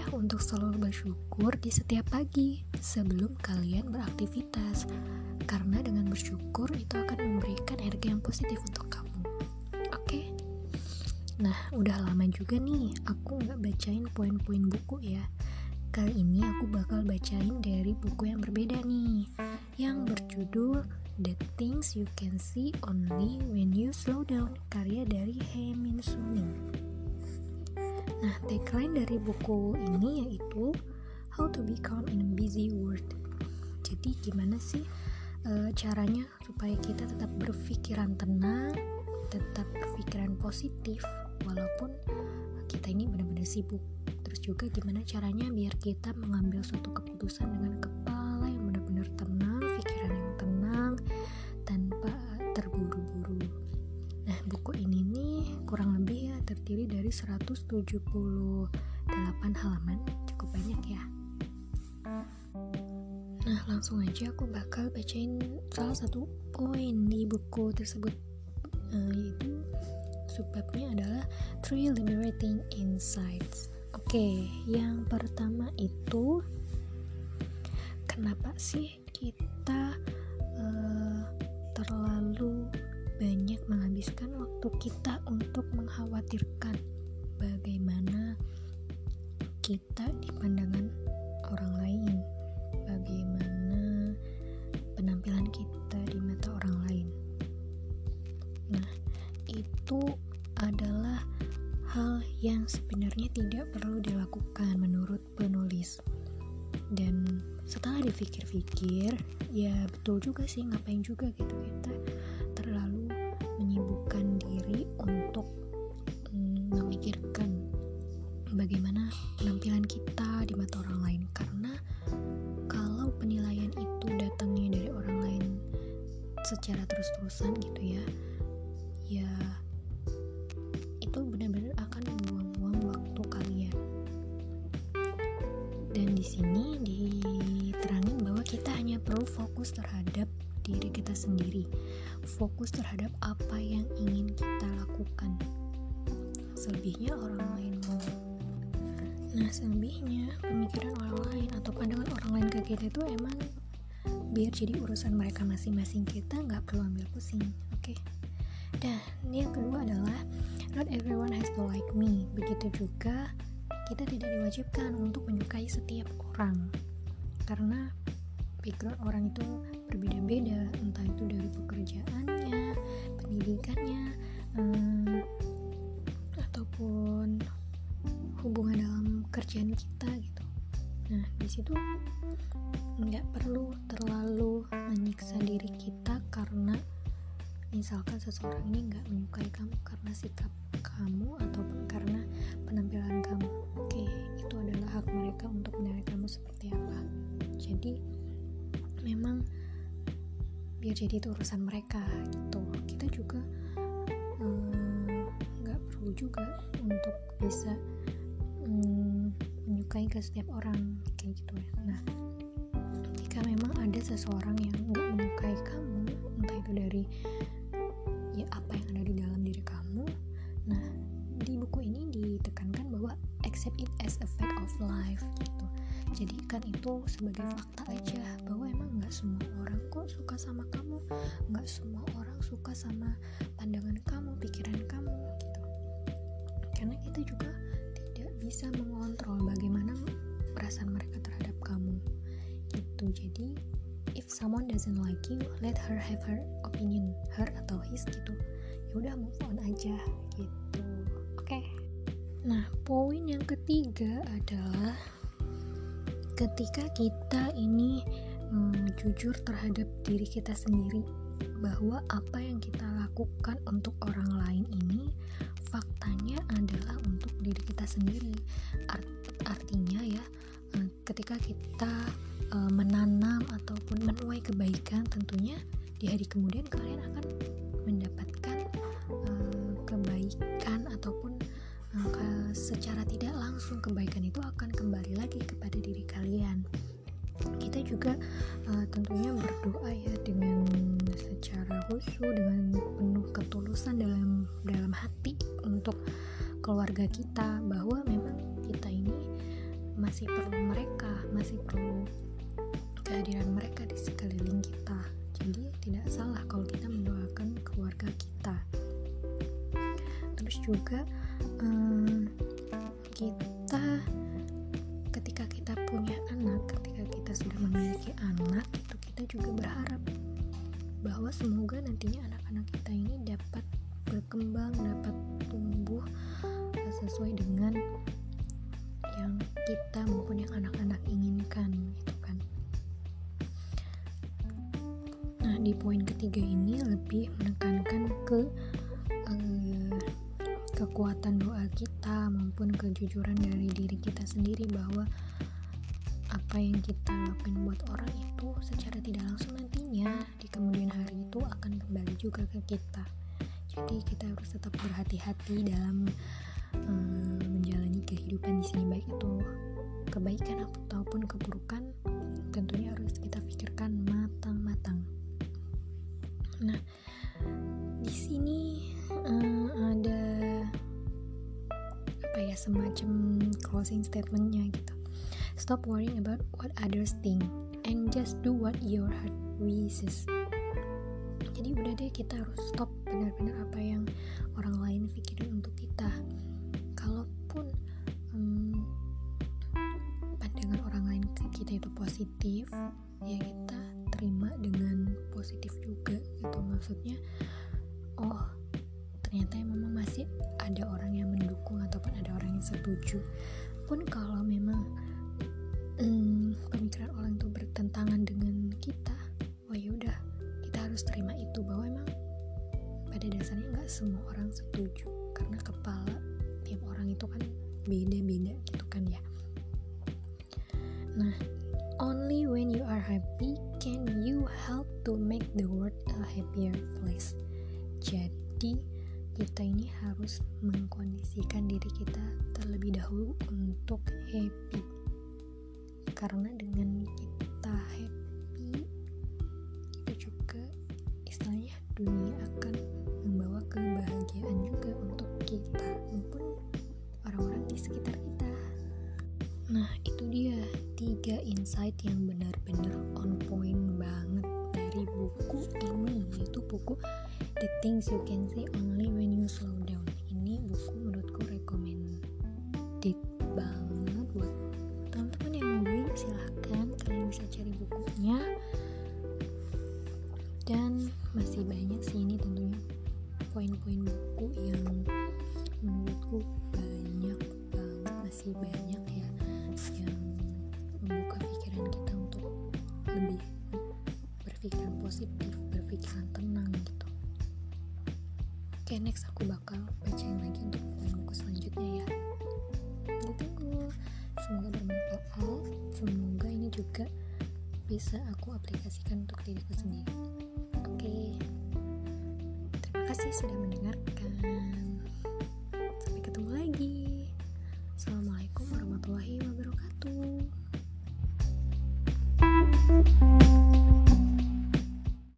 Ya untuk selalu bersyukur di setiap pagi sebelum kalian beraktivitas. Karena dengan bersyukur itu akan memberikan energi yang positif untuk kamu. Oke? Nah, udah lama juga nih aku nggak bacain poin-poin buku ya. Kali ini aku bakal bacain dari buku yang berbeda nih, yang berjudul The Things You Can See Only When You Slow Down, karya dari He Min Suning. Nah, tagline dari buku ini yaitu How to be calm in a busy world. Jadi gimana sih e, caranya supaya kita tetap berpikiran tenang, tetap berpikiran positif walaupun kita ini benar-benar sibuk. Terus juga gimana caranya biar kita mengambil suatu keputusan dengan kepala yang benar-benar tenang, dari 178 halaman, cukup banyak ya. Nah, langsung aja aku bakal bacain salah satu poin di buku tersebut uh, yaitu subbabnya adalah Three Liberating Insights. Oke, yang pertama itu kenapa sih kita uh, terlalu banyak menghabiskan waktu kita untuk mengkhawatirkan bagaimana kita di pandangan orang lain, bagaimana penampilan kita di mata orang lain. Nah, itu adalah hal yang sebenarnya tidak perlu dilakukan menurut penulis. Dan setelah dipikir-pikir, ya betul juga sih ngapain juga gitu kita terlalu menyibukkan diri untuk terus-terusan gitu ya. Ya itu benar-benar akan membuang-buang waktu kalian dan di sini diterangin bahwa kita hanya perlu fokus terhadap diri kita sendiri. Fokus terhadap apa yang ingin kita lakukan. Selebihnya orang lain mau. Nah selebihnya pemikiran orang lain atau pandangan orang lain ke kita itu emang biar jadi urusan mereka masing-masing kita nggak perlu ambil pusing oke? Okay? dan yang kedua adalah not everyone has to like me. Begitu juga kita tidak diwajibkan untuk menyukai setiap orang. Karena background orang itu berbeda-beda. Entah itu dari pekerjaannya pendidikannya hmm, ataupun hubungan dalam kerjaan kita gitu. Nah di situ nggak perlu menyiksa diri kita karena misalkan seseorang ini nggak menyukai kamu karena sikap kamu ataupun karena penampilan kamu. Oke itu adalah hak mereka untuk menilai kamu seperti apa. Jadi memang biar jadi itu urusan mereka gitu. Kita juga eh, nggak um, perlu juga untuk bisa um, menyukai ke setiap orang kayak gitu ya. Nah jika memang ada seseorang yang nggak menyukai kamu entah itu dari ya apa yang ada di dalam diri kamu nah di buku ini ditekankan bahwa accept it as a fact of life gitu. Jadikan itu sebagai fakta aja bahwa emang nggak semua orang kok suka sama kamu nggak semua orang suka sama pandangan kamu pikiran kamu gitu. Karena kita juga tidak bisa mengontrol bagaimana perasaan mereka terhadap kamu gitu. Jadi if someone doesn't like you let her have her opinion her atau his gitu. Ya udah move on aja gitu. Oke. Okay. nah poin yang ketiga adalah ketika kita ini hmm, jujur terhadap diri kita sendiri bahwa apa yang kita lakukan untuk orang lain ini faktanya adalah untuk diri kita sendiri. Art, artinya ya hmm, ketika kita uh, menanam ataupun menuai kebaikan tentunya di hari kemudian kalian akan mendapatkan uh, kebaikan ataupun uh, secara tidak langsung kebaikan itu akan kembali lagi kepada diri kalian. Kita juga uh, tentunya berdoa ya dengan secara khusyuk dengan penuh ketulusan dalam dalam hati untuk keluarga kita bahwa memang masih perlu mereka masih perlu kehadiran mereka di sekeliling kita. Jadi tidak salah kalau kita mendoakan keluarga kita. Terus juga um, kita ketika kita punya anak ketika kita sudah memiliki anak itu kita juga berharap bahwa semoga nantinya anak-anak kita ini dapat berkembang dapat tumbuh sesuai dengan yang kita maupun yang anak-anak inginkan gitu di poin ketiga ini lebih menekankan ke uh, kekuatan doa kita maupun kejujuran dari diri kita sendiri bahwa apa yang kita lakukan buat orang itu secara tidak langsung nantinya di kemudian hari itu akan kembali juga ke kita. Jadi kita harus tetap berhati-hati dalam um, menjalani kehidupan di sini baik itu kebaikan ataupun keburukan tentunya harus kita pikirkan matang-matang nah di sini uh, ada apa ya semacam closing statementnya gitu. Stop worrying about what others think and just do what your heart wishes. Jadi udah deh kita harus stop benar-benar apa yang orang lain pikirin untuk kita. Kalaupun um, pandangan orang lain kita itu positif ya kita terima dengan positif maksudnya oh ternyata memang masih ada orang yang mendukung ataupun ada orang yang setuju. Pun kalau memang um, pemikiran orang itu bertentangan dengan kita oh ya udah harus terima itu bahwa emang pada dasarnya nggak semua orang setuju. Karena kepala tiap orang itu kan beda-beda gitu kan ya. Nah only when you are happy can you help to make the world a happier place. Jadi kita ini harus mengkondisikan diri kita terlebih dahulu untuk happy. Karena dengan kita happy istilahnya dunia akan membawa kebahagiaan juga untuk kita maupun orang-orang di sekitar kita. Nah itu dia tiga insight yang benar-benar on point banget dari buku ini yaitu buku The Things You Can Say Only When You Slow lebih berpikiran positif berpikiran tenang gitu. Oke next aku bakal bacain lagi untuk buku selanjutnya ya. Ditunggu semoga bermanfaat. Semoga ini juga bisa aku aplikasikan untuk diriku sendiri. Oke, terima kasih sudah mendengarkan.